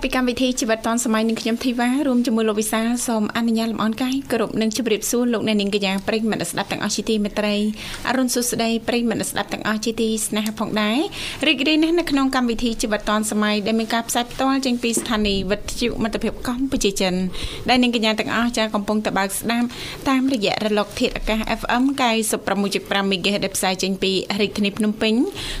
ចាប់ពីកម្មវិធីជីវិតឌွန်សម័យនឹងខ្ញុំធីវ៉ារួមជាមួយលោកវិសាសូមអនុញ្ញាតលំអរកាយគោរពនឹងជម្រាបសួរលោកអ្នកនាងកញ្ញាប្រិយមិត្តស្ដាប់ទាំងអស់ជាទីមេត្រីអរុនសុស្ដីប្រិយមិត្តស្ដាប់ទាំងអស់ជាទីស្នេហាផងដែររីករាយណាស់នៅក្នុងកម្មវិធីជីវិតឌွန်សម័យដែលមានការផ្សាយផ្ទាល់ចេញពីស្ថានីយ៍វិទ្យុមិត្តភាពកម្ពុជាចិនដែលនាងកញ្ញាទាំងអស់ចាកំពុងតបស្ដាប់តាមរយៈរលកធាតុអាកាស FM 96.5 MHz ដែលផ្សាយចេញពីរាជធានីភ្នំពេញ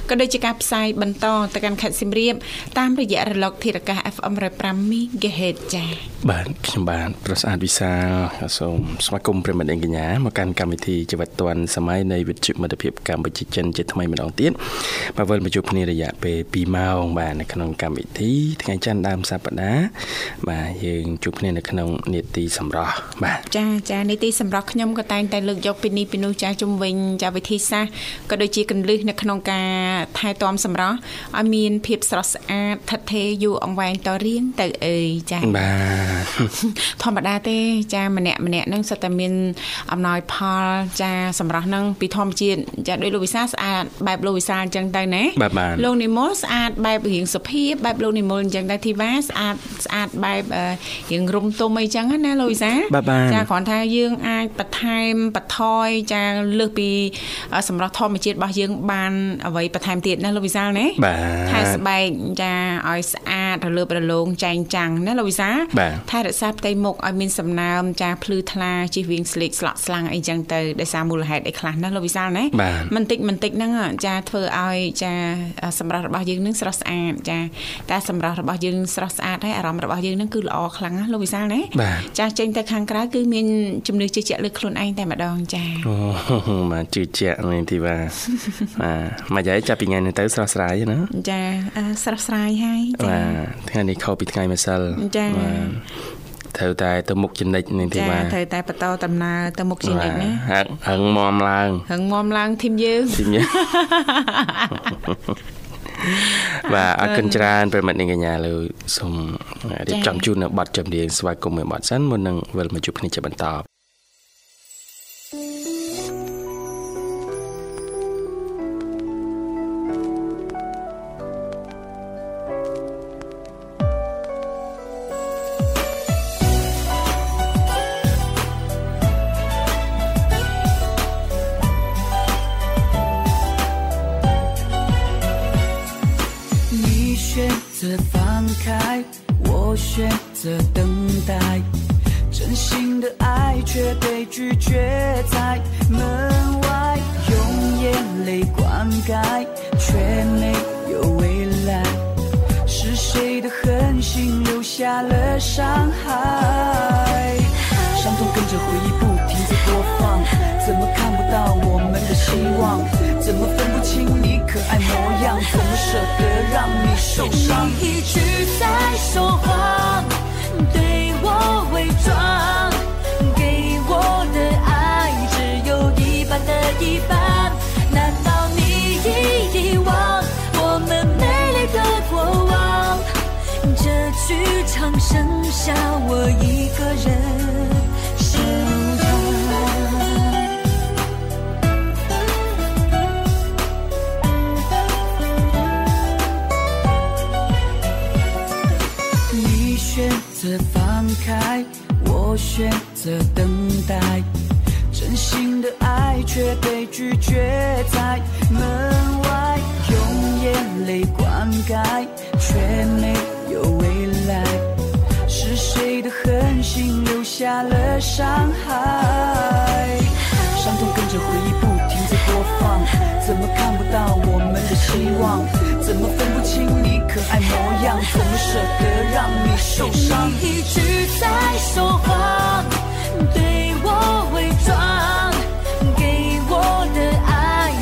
ក៏ដូចជាការផ្សាយបន្តទៅកាន់ខេត្តសៀមរាបតាមរយៈរលកធាតុអាកាស FM 105 MHz ចា៎បាទខ្ញុំបាទប្រសាទវិសាលសូមស្វាគមន៍ប្រិមត្តអង្គញ្ញាមកកាន់កម្មវិធីជីវិតឌွန်សម័យនៃវិទ្យុមិត្តភាពកម្ពុជាចិនជាថ្មីម្ដងទៀតបាទវិលមកជួបគ្នារយៈពេល2ម៉ោងបាទនៅក្នុងកម្មវិធីថ្ងៃច័ន្ទដើមសប្ដាហ៍បាទយើងជួបគ្នានៅក្នុងនេតិសម្រាប់បាទចាចានេតិសម្រាប់ខ្ញុំក៏តែងតែលើកយកពីនេះពីនោះចាជំវិញចាវិធីសាស្ត្រក៏ដូចជាកលឹះនៅក្នុងការថែទាំសម្រាប់ឲ្យមានភាពស្រស់ស្អាតថិតថេរយូរអង្វែងតរៀងទៅអីចាបាទធម្មតាទេ ចាម្នាក់ម្នាក់នឹងសិតតែមានអំណោយផលចាសម្រាប់នឹងពីធម្មជាតិចាដោយលោកវិសាស្អាតបែបលោកវិសាអញ្ចឹងទៅណាលោកនិមលស្អាតបែបរៀងសុភាពបែបលោកនិមលអញ្ចឹងដែរធីវ៉ាស្អាតស្អាតបែបរៀងរុំទុំអីចឹងណាលោកវិសាចាគ្រាន់ថាយើងអាចបន្ថែមបន្ថយចាលើសពីសម្រាប់ធម្មជាតិរបស់យើងបានអ្វីបន្ថែមទៀតណាលោកវិសាលណាថែស្បែកចាឲ្យស្អាតរលើបរលោងចែងចាំងណាលោកវិសាថែរក្សាផ្ទៃមុខឲ្យមានសំណើមចាភ្លឺថ្លាជិះវៀងស្លេកស្លក់ស្លាំងអីចឹងទៅដោយសារមូលហេតុអីខ្លះណាលោកវិសាលណាមិនតិចមិនតិចហ្នឹងចាធ្វើឲ្យចាសម្រាប់របស់យើងនឹងស្រស់ស្អាតចាតែសម្រាប់របស់យើងស្រស់ស្អាតហើយអារម្មណ៍របស់យើងនឹងគឺល្អខ្លាំងណាលោកវិសាលណាចាចេញទៅខាងក្រៅគឺមានជំនឿជឿជាក់លើខ្លួនឯងតែម្ដងចាអូបាទជឿជាក់នេះទីបាទបាទមកយាយចាប់ពីថ្ងៃនេះទៅស្រស់ស្រាយណាចាស្រស់ស្រាយហើយចាបាទថ្ងៃនេះខុសពីថ្ងៃម្សិលចាត្រូវតែទៅមុខចនិចនេះទេបាទត្រូវតែបន្តដំណើរទៅមុខចនិចណាហឹងហឹងមមឡើងហឹងមមឡើងធីមយើងធីមយើងបាទអរគុណច្រើនប្រិមិត្តនាងកញ្ញាលើសូមរៀបចំជូននៅប័ណ្ណចម្រៀងស្វាគមន៍មួយប័ណ្ណសិនមុននឹងវិលមកជួបគ្នាជាបន្ត 这剧场剩下我一个人，你选择放开，我选择等待，真心的爱却被拒绝，在门外用眼泪灌溉，却没。有未来是谁的狠心留下了伤害？伤痛跟着回忆不停在播放怎么看不到我们的希望？怎么分不清你可爱模样怎么舍得让你受伤你一直在说谎对我伪装给我的爱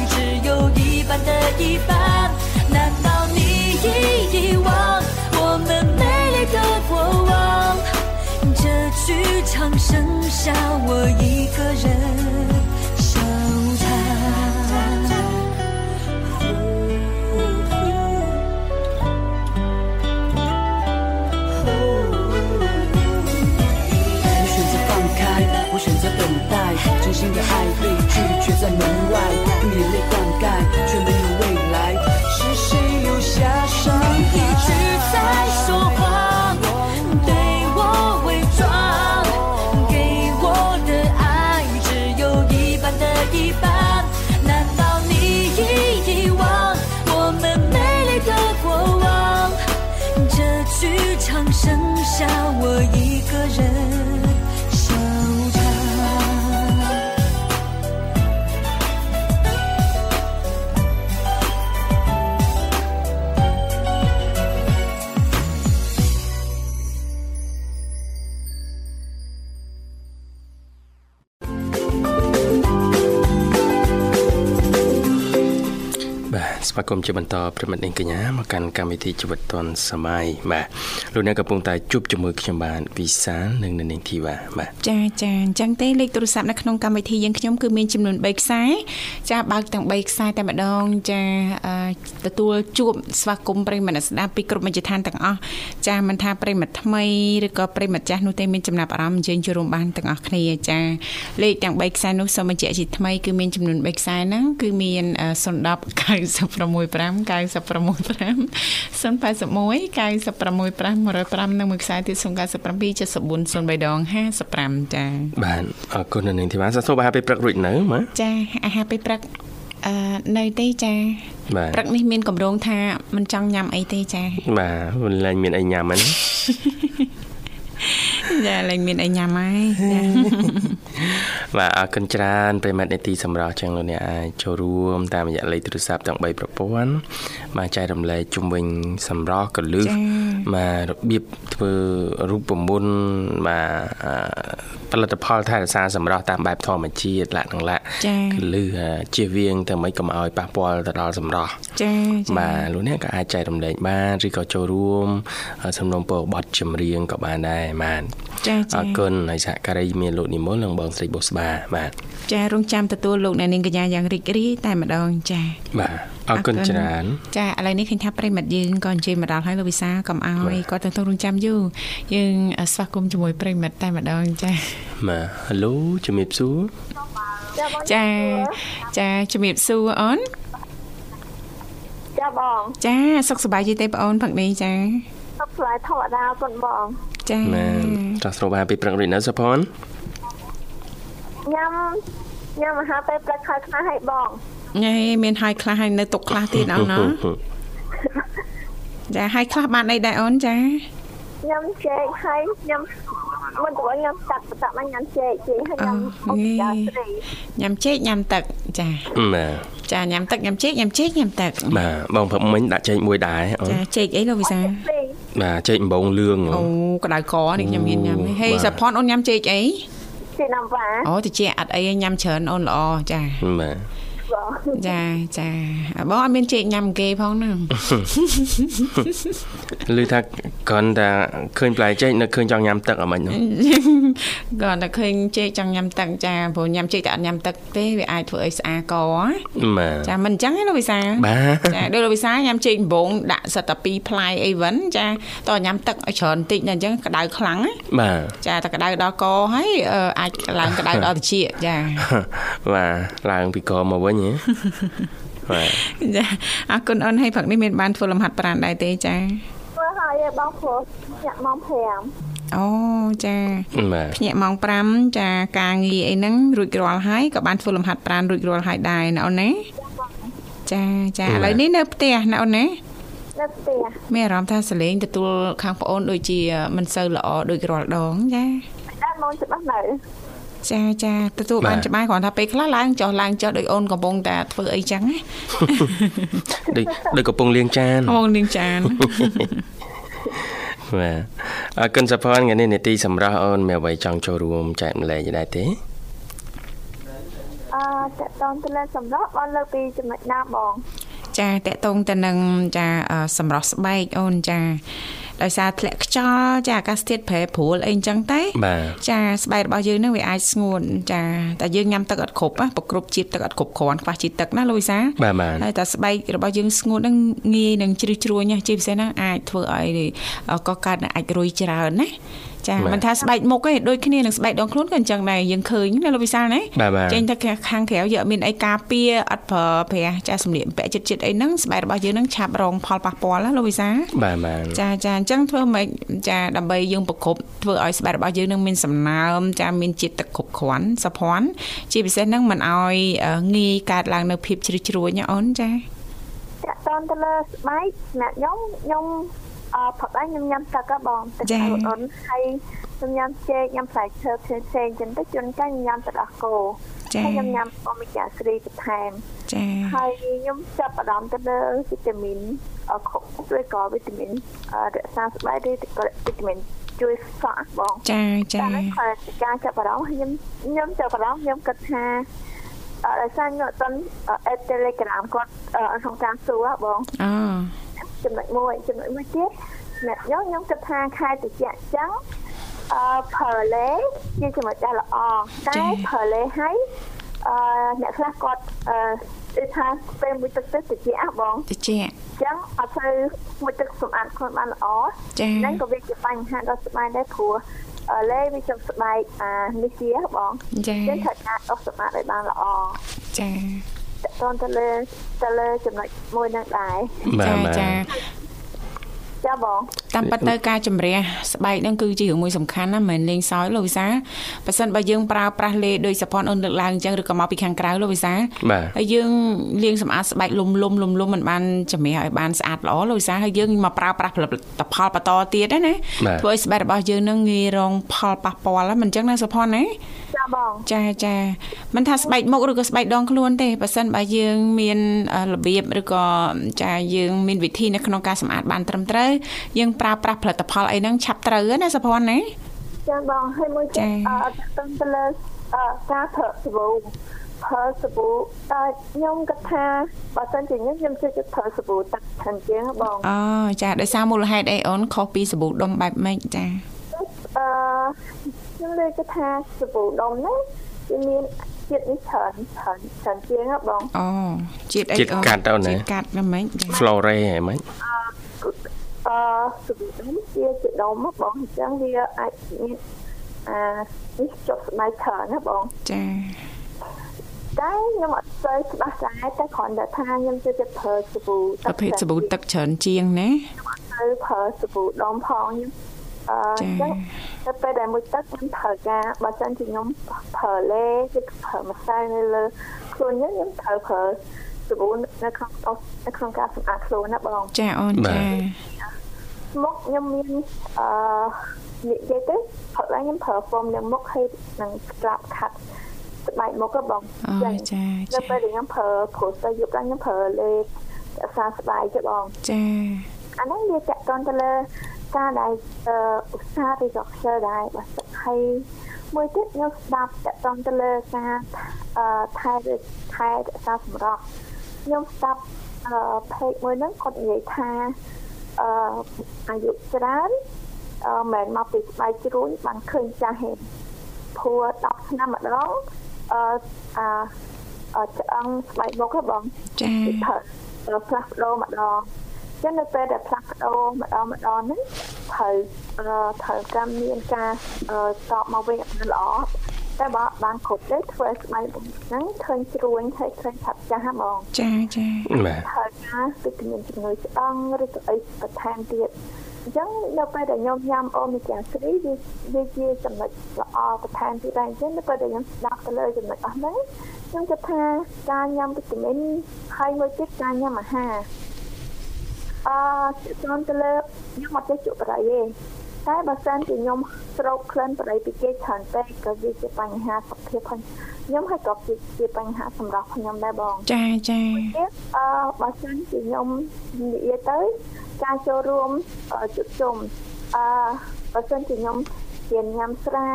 只有一半的一半难道剧场剩下我一个人。 គមន៍ជាបន្តប្រិមិត្តនាងកញ្ញាមកកាន់កម្មវិធីជីវិតឌွန်សម័យបាទលោកអ្នកកំពុងតែជួបជាមួយខ្ញុំបាទវិសាលនិងនាងធីវ៉ាបាទចាចាអញ្ចឹងទេលេខទូរស័ព្ទនៅក្នុងកម្មវិធីយើងខ្ញុំគឺមានចំនួន3ខ្សែចាបើកទាំង3ខ្សែតែម្ដងចាទទួលជួបស្វាគមន៍ប្រិមិត្តស្ដាប់ពីគ្រប់មជ្ឈដ្ឋានទាំងអស់ចាមិនថាប្រិមិត្តថ្មីឬក៏ប្រិមិត្តចាស់នោះទេមានចំណាប់អារម្មណ៍យើងចូលរួមបានទាំងអស់គ្នាចាលេខទាំង3ខ្សែនោះសូមបញ្ជាក់ជាថ្មីគឺមានចំនួន3ខ្សែហ្នឹងគឺមាន010 90 065 965 081 965 105និងមួយខ្សែទៀត097 74 03ដង55ចា៎បាទអរគុណនាងធីវ៉ាសូមអាហារពេលព្រឹករួចនៅម៉ាចាអាហារពេលព្រឹកអឺនៅទេចាព្រឹកនេះមានកម្រងថាមិនចង់ញ៉ាំអីទេចាបាទមិនលែងមានអីញ៉ាំហ្នឹង ចាលែងមានអីញ៉ាំហើយបាទអរគុណច្រើនប្រិមត្តនេតិសម្រាប់ចឹងលោកអ្នកអាចចូលរួមតាមរយៈលេខទូរស័ព្ទទាំង3ប្រព័ន្ធបាទចែករំលែកជុំវិញសម្រាប់កលឹះបាទរបៀបធ្វើរូបមន្តបាទផលិតផលថែរក្សាសម្រាប់តាមបែបធម្មជាតិលក្ខណៈលក្ខកលឹះជៀសវាងទៅមិនកុំឲ្យប៉ះពាល់ទៅដល់សម្រាប់ចា៎បាទលោកអ្នកក៏អាចចែករំលែកបានឬក៏ចូលរួមសំណុំពរបទចម្រៀងក៏បានដែរបាទចាចាអរគុណហើយសហការីមានលោកនិមលនិងបងស្រីបុស្បាបាទចារងចាំទទួលលោកអ្នកនាងកញ្ញាយ៉ាងរីករាយតែម្ដងចាបាទអរគុណច្រើនចាឥឡូវនេះឃើញថាប្រិមិត្តយើងក៏អញ្ជើញមកដល់ហើយលោកវិសាកុំអោយគាត់ទៅទៅរងចាំយូរយើងស្វាគមន៍ជាមួយប្រិមិត្តតែម្ដងចាបាទហៅឡូជំរាបសួរចាចាជំរាបសួរអូនចាបងចាសុខសប្បាយទេបងអូនផឹកនេះចា សុខសប្បាយធម្មតាប៉ុនបងចាបាទតោះស្រូបអាហារពេលព្រឹករួចនៅសុផនញ៉ាំញ៉ាំអាហារពេលព្រឹកហើយខ្លះឲ្យបងញ៉េមានហើយខ្លះហើយនៅទុកខ្លះទៀតអូនណាចាហើយខ្លះបានអីដែរអូនចាញ៉ាំចេកហើយញ៉ាំ មិនទៅញ៉ាំទឹកតែមិនញ៉ាំចេកចេកហើយញ៉ាំអុកយ៉ាស្រីញ៉ាំចេកញ៉ាំទឹកចាបាទចាញ៉ាំទឹកញ៉ាំចេកញ៉ាំចេកញ៉ាំទឹកបាទបងព្រឹកមិញដាក់ចេកមួយដែរអូនចាចេកអីលោកវិសាបាទចេកដំបងលឿងអូក្តៅកនេះខ្ញុំមានញ៉ាំហេសាផនអូនញ៉ាំចេកអីចេកណាំវ៉ាអូតិចអត់អីញ៉ាំច្រើនអូនល្អចាបាទ ចាចាបងអត់មានជែកញ៉ាំគេផងហ្នឹងឮថាគ្រាន់តែឃើញផ្លែចេកនៅឃើញចង់ញ៉ាំទឹកអីមិនហ្នឹងគ្រាន់តែឃើញចេកចង់ញ៉ាំទឹកចាព្រោះញ៉ាំចេកតែអត់ញ៉ាំទឹកទេវាអាចធ្វើឲ្យស្អាកចាមិនអញ្ចឹងទេលោកវិសាចាដូចលោកវិសាញ៉ាំចេកដំបងដាក់សិតតែ2ផ្លែអីវិញចាតោះញ៉ាំទឹកឲ្យច្រើនតិចតែអញ្ចឹងក្តៅខ្លាំងបាទចាតែក្តៅដល់កហើយអាចឡើងក្តៅដល់ត្រចៀកចាបាទឡើងពីកមកវិញហ៎បាទចាអរគុណអូនឲ្យព្រឹកនេះមានបានធ្វើលំហាត់ប្រាណដែរទេចាធ្វើហើយបងព្រោះភ្ញាក់ម៉ោង5អូចាភ្ញាក់ម៉ោង5ចាការងារអីហ្នឹងរួចរាល់ហើយក៏បានធ្វើលំហាត់ប្រាណរួចរាល់ហើយដែរណាអូនណាចាចាឥឡូវនេះនៅផ្ទះណាអូនណានៅផ្ទះមានអារម្មណ៍ថាសលេងទទួលខាងប្អូនដូចជាមិនសូវល្អដូចរាល់ដងចាដាក់មកច្បាស់នៅ ចាចាទទួលបានច្បាស់គ្រាន់ថាពេលខ្លះឡើងចុះឡើងចុះដោយអូនកំពុងតែធ្វើអីចឹងណាដូចដូចកំពុងលាងចានកំពុងលាងចានបាទអរគុណសផនថ្ងៃនេះនេតិសម្រាប់អូនមានអ្វីចង់ចូលរួមចែកម្លែកដែរទេអឺតតងទៅលើសម្រាប់បងលើកពីចំណុចណាបង ចាតកតងទៅនឹងចាសម្រាប់ស្បែកអូនចា ដោយសារធ្លាក់ខ្យល់ចាអាកាសធាតុប្រែប្រួលអីអញ្ចឹងតែចាស្បែករបស់យើងនឹងវាអាចស្ងួនចាតែយើងញ៉ាំទឹកអត់គ្រប់ប្រគ្រប់ជាតិទឹកអត់គ្រប់គ្រាន់ខ្វះជាតិទឹកណាលូវីសាហើយតែស្បែករបស់យើងស្ងួននឹងងាយនឹងជ្រឹះជ្រួញជាពិសេសហ្នឹងអាចធ្វើឲ្យក៏កើតអាចរុយច្រើនណា ចាមិនថាស្បែកមុខទេដូចគ្នានឹងស្បែកដងខ្លួនក៏អញ្ចឹងដែរយើងឃើញណាលោកវិសាលណាចេញទៅខាងក្រៅយកមានអីការពារអត់ប្រើប្រាស់ចាសម្លៀកបំពាក់ចិត្តចិត្តអីហ្នឹងស្បែករបស់យើងហ្នឹងឆាប់រងផលប៉ះពាល់ណាលោកវិសាលបាទបាទចាចាអញ្ចឹងធ្វើម៉េចចាដើម្បីយើងប្រគប់ធ្វើឲ្យស្បែករបស់យើងនឹងមានសំណើមចាមានជាតិទឹកគ្រប់គ្រាន់សុភ័ណ្ឌជាពិសេសហ្នឹងមិនឲ្យងាយកើតឡើងនៅភាពជ្រឹះជ្រួញណាអូនចាតតទៅលើស្បែកអ្នកខ្ញុំខ្ញុំ អឺផឹកហើយខ្ញុំញ៉ាំទឹកក៏បងទឹកអូនហើយខ្ញុំញ៉ាំចេកញ៉ាំផ្លែឈើផ្សេងផ្សេងចឹងទៅជួនកាលញ៉ាំទឹកដោះគោចា៎ហើយខ្ញុំញ៉ាំអូមេហ្គា3បន្ថែមចា៎ហើយខ្ញុំចាប់អារម្មណ៍ទៅលើវីតាមីនអឺឬក៏វីតាមីនរក្សាស្បែកឬក៏វីតាមីនជួយសក់បងចាចាតែការចាប់អារម្មណ៍ខ្ញុំខ្ញុំចាប់អារម្មណ៍ខ្ញុំគិតថា អឺសាញ់អត់អេ Telegram គាត់ក្នុងការសួរបងអូចំណុចមួយចំណុចមួយទៀតអ្នកខ្ញុំខ្ញុំគិតថាខែតិចចឹងអឺផើលេជាចំណុចដែលល្អតែផើលេហើយអឺអ្នកខ្លះគាត់អឺ គេថាពេលមួយទឹកទឹកតិចបងតិចអញ្ចឹងអត់ទៅមួយទឹកសម្អាតខ្លួនបានល្អហ្នឹងក៏វាជាបញ្ហាដល់ស្បែកដែរព្រោះលេវាចង់ស្បែកអានេះជាបងចា៎ត្រូវការអស់សម្អាតឲ្យបានល្អចាតតទៅលើទៅលើចំណុចមួយនឹងដែរចាចា ចាបងតាមពិតទៅការជំរះស្បែកហ្នឹងគឺជារឿងមួយសំខាន់ណាមិនមែនលេងសើចលោកវិសាបើសិនបើយើងប្រើប្រាស់លេដោយសផនអូនលើកឡើងអញ្ចឹងឬក៏មកពីខាងក្រៅលោកវិសាហើយយើងលាងសម្អាតស្បែកលុំលុំលុំលុំមិនបានជំរះឲ្យបានស្អាតល្អលោកវិសាហើយយើងមកប្រើប្រាស់ផលិតផលបន្តទៀតណាធ្វើឲ្យស្បែករបស់យើងនឹងងាយរងផលប៉ះពាល់មិនអញ្ចឹងណាសផនណា ចាបងចាចាមិនថាស្បែកមុខឬក៏ស្បែកដងខ្លួនទេបើសិនបើយើងមានរបៀបឬក៏ចាយើងមានវិធីនៅក្នុងការសម្អាតបានត្រឹមត្រូវយើងប្រើប្រាស់ផលិតផលអីហ្នឹងឆាប់ត្រូវណាសុភ័ណ្ឌណាចាបងហើយមួយទៀតអឺតាមទៅលើការប្រើសាប៊ូប្រើសាប៊ូតែខ្ញុំគិតថាបើសិនជាខ្ញុំខ្ញុំជឿប្រើសាប៊ូទឹកឆាន់ជាងបងអូចាដោយសារមូលហេតុអីអូនខុសពីសាប៊ូដុំបែបម៉េចចាអឺ ខ្ញុំលើកថាសាប៊ូដុំហ្នឹងវាមានជាតិនេះច្រើនច្រើនច្រើនជាងបងអូជាតិអីជាតិកាត់ទៅណាជាតិកាត់ហ្មង Flore ហ្មងអឺសុវិដុំជាជាដុំបងអញ្ចឹងវាអាចមានអានេះចុះស្បែកច្រើនណាបងចាតែខ្ញុំអត់ស្គាល់ច្បាស់ដែរតែគ្រាន់តែថាខ្ញុំជឿចិត្តប្រើសាប៊ូទឹកប្រភេទសាប៊ូទឹកច្រើនជាងណាខ្ញុំអត់ទៅប្រើសាប៊ូដុំផងខ្ញុំ អឺចឹងតែពេលដែលមួយទឹកខ្ញុំប្រើការបើសិនជាខ្ញុំប្រើលេគឺប្រើម្សៅនៅលើខ្លួនខ្ញុំខ្ញុំត្រូវប្រើសាប៊ូនៅក្នុងនៅក្នុងការសម្អាតខ្លួនណាបងចាអូនចាមុខខ្ញុំមានអឺនិយាយទៅផឹកឡើងខ្ញុំប្រើហ្វមនៅមុខហើយនឹងក្រាបខាត់ស្បែកមុខក៏បងចាចានៅពេលដែលខ្ញុំប្រើព្រោះទៅយប់ឡើងខ្ញុំប្រើលេខរក្សាស្បែកទេបងចាអានេះវាតកតទៅលើ ការដែលឧស្សាហ៍ឬក៏ខ្ជិលដែរបាទហើយមួយទៀតខ្ញុំស្ដាប់តកតទៅលើការថែថែរក្សាសម្រស់ខ្ញុំស្ដាប់អឺ page មួយហ្នឹងគាត់និយាយថាអឺអាយុច្រើនអឺមិនមកពីស្បែកជ្រួញបានឃើញចាស់ហេតុព្រោះ10ឆ្នាំម្ដងអឺអាឆ្អឹងស្បែកមុខហ៎បងចា៎ផ្លាស់ប្ដូរម្ដង ចឹងនៅពេលដែលផ្លាស់ប្ដូរម្ដងម្ដងហ្នឹងត្រូវត្រូវកម្មមានការតបមកវិញល្អតែបើបានគ្រប់ទេធ្វើស្បែកហ្នឹងឃើញជ្រួញហើយឃើញឆាប់ចាស់ហ្មងចាចាបាទហើយការវិតាមីនជំនួយឆ្អឹងឬក៏អីបន្ថែមទៀតអញ្ចឹងនៅពេលដែលខ្ញុំញ៉ាំអូមេហ្គា3វាវាជាចំណុចល្អបន្ថែមទៀតដែរអញ្ចឹងនៅពេលដែលខ្ញុំស្ដាប់ទៅលើចំណុចអស់ហ្នឹងខ្ញុំគិតថាការញ៉ាំវីតាមីនហើយមួយទៀតការញ៉ាំអាហារ អឺចូលទៅលើខ្ញុំអត់ចេះជក់ប្រៃទេតែបើសិនជាខ្ញុំស្រោកក្លិនបរិយពីគេច្រើនពេកក៏វាជាបញ្ហាសុខភាពផងខ្ញុំហើយក៏ជាបញ្ហាសម្រាប់ខ្ញុំដែរបងចាចាអឺបើសិនជាខ្ញុំនិយាយទៅការចូលរួមជួបជុំអឺបើសិនជាខ្ញុំជាញ៉ាំស្រា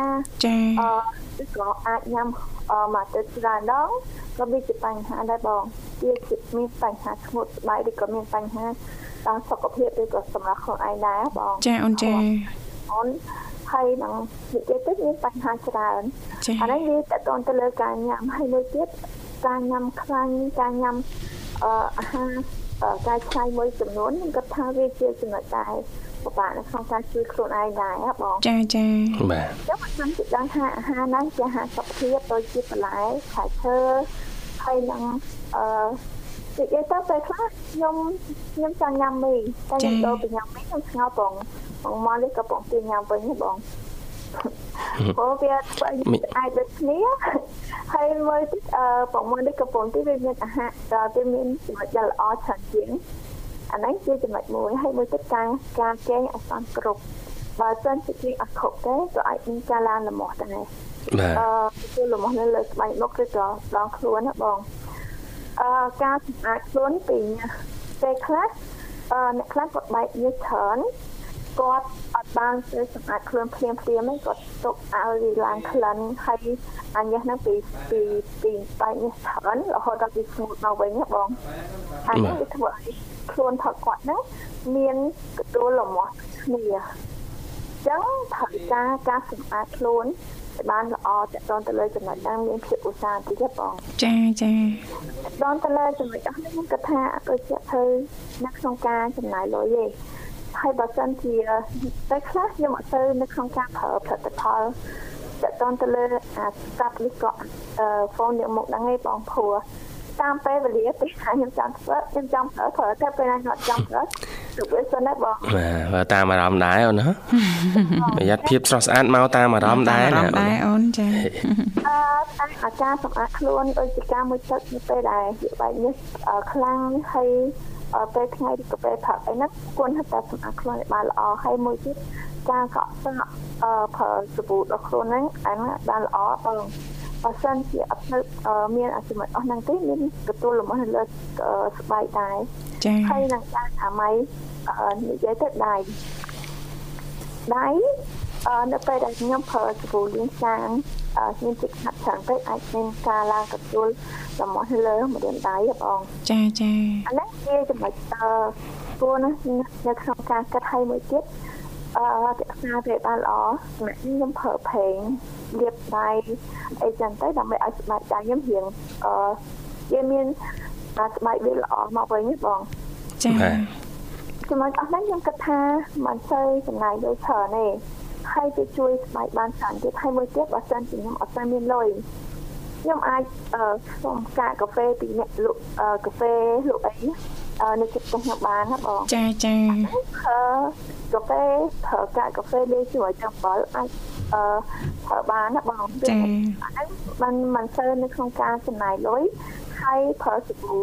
ចាអឺក៏អាចញ៉ាំមកទៅច្រើនដងក៏វាជាបញ្ហាដែរបងវាជាមានបញ្ហាធ្ងន់ស្បែកឬក៏មានបញ្ហា ដល់សុខភាពឬក៏សម្រាប់ខ្លួនឯងដែរបងចាអូនចាអូនហើយនឹងនិយាយទៅមានបញ្ហាច្រើនអានេះវាតកតទៅលើការញ៉ាំហើយមួយទៀតការញ៉ាំខ្លាញ់ការញ៉ាំអឺអាហារការឆ្នៃមួយចំនួនខ្ញុំគិតថាវាជាចំណុចដែរពិបាកនៅក្នុងការជួយខ្លួនឯងដែរបងចាចាបាទចឹងខ្ញុំគិតថាអាហារហ្នឹងជាអាហារសុខភាពដូចជាបន្លែផ្លែឈើហើយនឹងអឺ និយាយទៅពេលខ្លះខ្ញុំខ្ញុំចង់ញ៉ាំមីតែខ្ញុំដូរពីញ៉ាំមីខ្ញុំស្ងោបងបងមកនេះក៏បងទីញ៉ាំវិញបងព្រោះវាធ្វើអាចដូចគ្នាហើយមើលទៀតអឺបងមកនេះកំពុងទីវាមានអាហារដល់វាមានចំណុចដែលល្អច្រើនជាងអានេះជាចំណុចមួយហើយមួយទៀតការការកេងអសន្នគ្រប់បើសិនជាគេអត់គ្រប់ទេក៏អាចមានការឡើងលំមាស់ដែរបាទអឺគឺលំមាស់នៅលើស្បែកមុខឬក៏ដងខ្លួនណាបង អឺការសម្អាតខ្លួនពីពេលខ្លះអឺអ្នកខ្លះគាត់បែកញើសច្រើនគាត់អត់បានទៅសម្អាតខ្លួនភ្លាមភ្លាមហ្នឹងគាត់ទុកឲ្យវាឡើងក្លិនហើយអញ្ញេះហ្នឹងពីពីពីបែកញើសច្រើនរហូតដល់វាស្ងួតមកវិញណាបងហើយវាធ្វើឲ្យខ្លួនថតគាត់ហ្នឹងមានកទួលលមាស់គ្នាចឹងត្រូវការការសម្អាតខ្លួន បានល្អតកតទៅលើចំណុចហ្នឹងមានភាពឧស្សាហ៍តិចបងចាចាតទៅលើចំណុចអស់នេះខ្ញុំគិតថាដូចជាធ្វើនៅក្នុងការចំណាយលុយទេហើយបើសិនជាតែខ្លះខ្ញុំអត់ទៅនៅក្នុងការប្រើផលិតផលតកតទៅលើអាស្កាប់នេះក៏អឺ phone យកមកហ្នឹងឯងបងព្រោះតាមពេលវេលាពេលខ្ញុំចង់ធ្វើខ្ញុំចង់ប្រើប្រើតែពេលណាខ្ញុំអត់ចង់ប្រើ ទៅវាសិនណាបងបាទតាមអារម្មណ៍ដែរអូនណាប្រយ័ត្នភាពស្រស់ស្អាតមកតាមអារម្មណ៍ដែរណាដែរអូនចាអឺអាចារ្យសម្អាតខ្លួនដូចជាការមួយទឹកនៅពេលដែលវាបែកនេះខ្លាំងហើយពេលថ្ងៃឬក៏ពេលព្រឹកអីហ្នឹងគួរតែសម្អាតខ្លួនឲ្យបានល្អហើយមួយទៀតការកក់សក់អឺប្រើសាប៊ូដល់ខ្លួនហ្នឹងអាហ្នឹងបានល្អបង បើសិនជាអត់នៅមានអសមត្ថអស់ហ្នឹងទេមានកទួលលំនៅលើស្បែកដែរចា៎ហើយនឹងការអាម៉ៃនិយាយទៅដៃដៃនៅពេលដែលខ្ញុំប្រើសាប៊ូលាងចានមានទឹកខាត់ច្រើនពេកអាចមានការឡើងកទួលលំនៅលើម្រាមដៃបងចាចាអានេះជាចំណុចអឺគួរណានៅក្នុងការកាត់ឲ្យមួយទៀតអឺ រក្សាវាបានល្អសម្រាប់ខ្ញុំប្រើប្រេងលាបដៃអីចឹងទៅដើម្បីឲ្យស្បែកដៃខ្ញុំរៀងអឺវាមានអាស្បែកវាល្អមកវិញបងចា៎ចំណុចអស់ហ្នឹងខ្ញុំគិតថាមិនសូវចំណាយលុយច្រើនទេហើយវាជួយស្បែកបានច្រើនទៀតហើយមួយទៀតបើសិនជាខ្ញុំអត់ស្មានមានលុយខ្ញុំអាចអឺសុំកាកាហ្វេពីអ្នកលក់កាហ្វេលក់អី នៅជិតផ្ទះខ្ញុំបានណាបងចាចាអឺកាហ្វេប្រើកាកាហ្វេលេជួយចាំបើអាចអឺប្រើបានណាបងចាហ្នឹងมันមិនសូវនៅក្នុងការចំណាយលុយហើយប្រើសាប៊ូ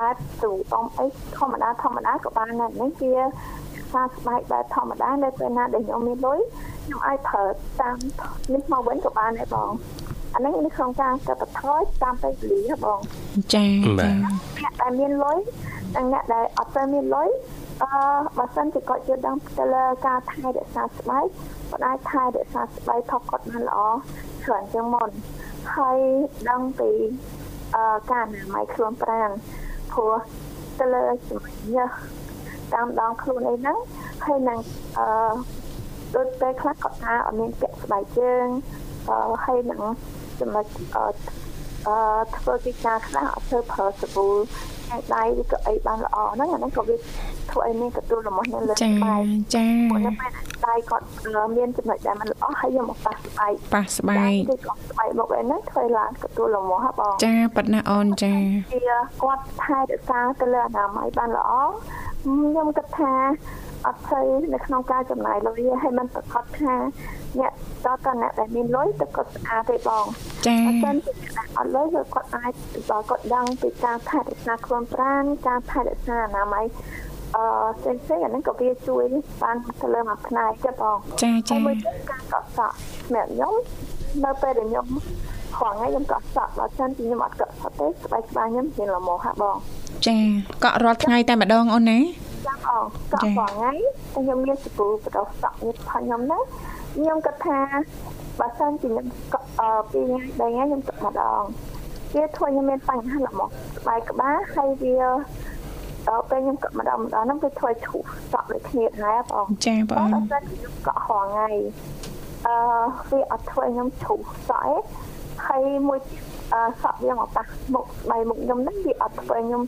អាចទៅអមអីធម្មតាធម្មតាក៏បានដែរនេះវាសាស្បែកបែបធម្មតានៅពេលណាដែលខ្ញុំមានលុយខ្ញុំអាចប្រើតាមនេះមកវិញក៏បានដែរបងអានេះនៅក្នុងការកាត់បន្ថយតាមពេលវេលាបងចាចាអ្នកដែលមានលុយ និងអ្នកដែលអត់ទៅមានលុយអឺបើសិនជាគាត់យល់ដឹងទៅលើការថែរក្សាស្បែកគាត់អាចថែរក្សាស្បែកថតគាត់បានល្អច្រើនជាងមុនហើយដឹងពីអឺការអនាម័យខ្លួនប្រាណព្រោះទៅលើជំងឺតាមដងខ្លួនអីហ្នឹងហើយនឹងអឺដូចពេលខ្លះគាត់ថាអត់មានពាក់ស្បែកជើងអឺហើយនឹងចំណុចអឺអឺធ្វើកិច្ចការខ្លះអត់ធ្វើប្រើសាប៊ូខាង ដៃឬក៏អីបានល្អហ្នឹងអាហ្នឹងក៏វា ធ្វើឲ្យមានកទួលរបស់នៅលើស្បែកចាព្រោះនៅពេលដៃគាត់មានចំណុចដែលมันល្អហើយយកមកប៉ះស្បែកប៉ះស្បែកគឺគាត់ស្បែកមកហ្នឹងធ្វើឡើងកទួលរបស់ហ៎បងចាប៉ាត់ណាអូនចាវាគាត់ថែរក្សាទៅលើអនាម័យបានល្អខ្ញុំគិតថាអត់ស្អីនៅក្នុងការចំណាយលុយហើយมันប្រកាសថាអ្នកតតអ្នកដែលមានលុយទៅគាត់ស្អាតទេបងចា៎អញ្ចឹងអត់លុយគឺគាត់អាចបើគាត់ដឹងពីការថែរក្សាខ្លួនប្រាណការថែរក្សាអនាម័យ អឺផ្សេងផ្សេងអាហ្នឹងក៏វាជួយបានទៅលើមួយផ្នែកទៀតបងចាចាមួយទៀតការកក់សក់សម្រាប់ខ្ញុំនៅពេលដែលខ្ញុំខងថ្ងៃខ្ញុំកក់សក់បើសិនជាខ្ញុំអត់កក់សក់ទេស្បែកស្បាខ្ញុំមានលមោហាបងចាកក់រាល់ថ្ងៃតែម្ដងអូនណាចាំអងកក់បងថ្ងៃខ្ញុំមានសាប៊ូបដោះសក់នេះផងខ្ញុំណាខ្ញុំគិតថាបើសិនជាខ្ញុំអឺពីថ្ងៃថ្ងៃខ្ញុំទឹកម្ដងវាធ្វើខ្ញុំមានបញ្ហាល្មមស្បែកក្បាលហើយវា ដល់ពេលខ្ញុំកក់ម្ដងម្ដងហ្នឹងវាធ្វើឈូសសក់ដូចគ្នាដែរបងចាបងបើសិនខ្ញុំកក់រងថ្ងៃអឺវាអត់ធ្វើខ្ញុំឈូសសក់ឯងហើយមួយអឺសក់វាមកប៉ះមុខស្បែកមុខខ្ញុំហ្នឹងវាអត់ធ្វើខ្ញុំ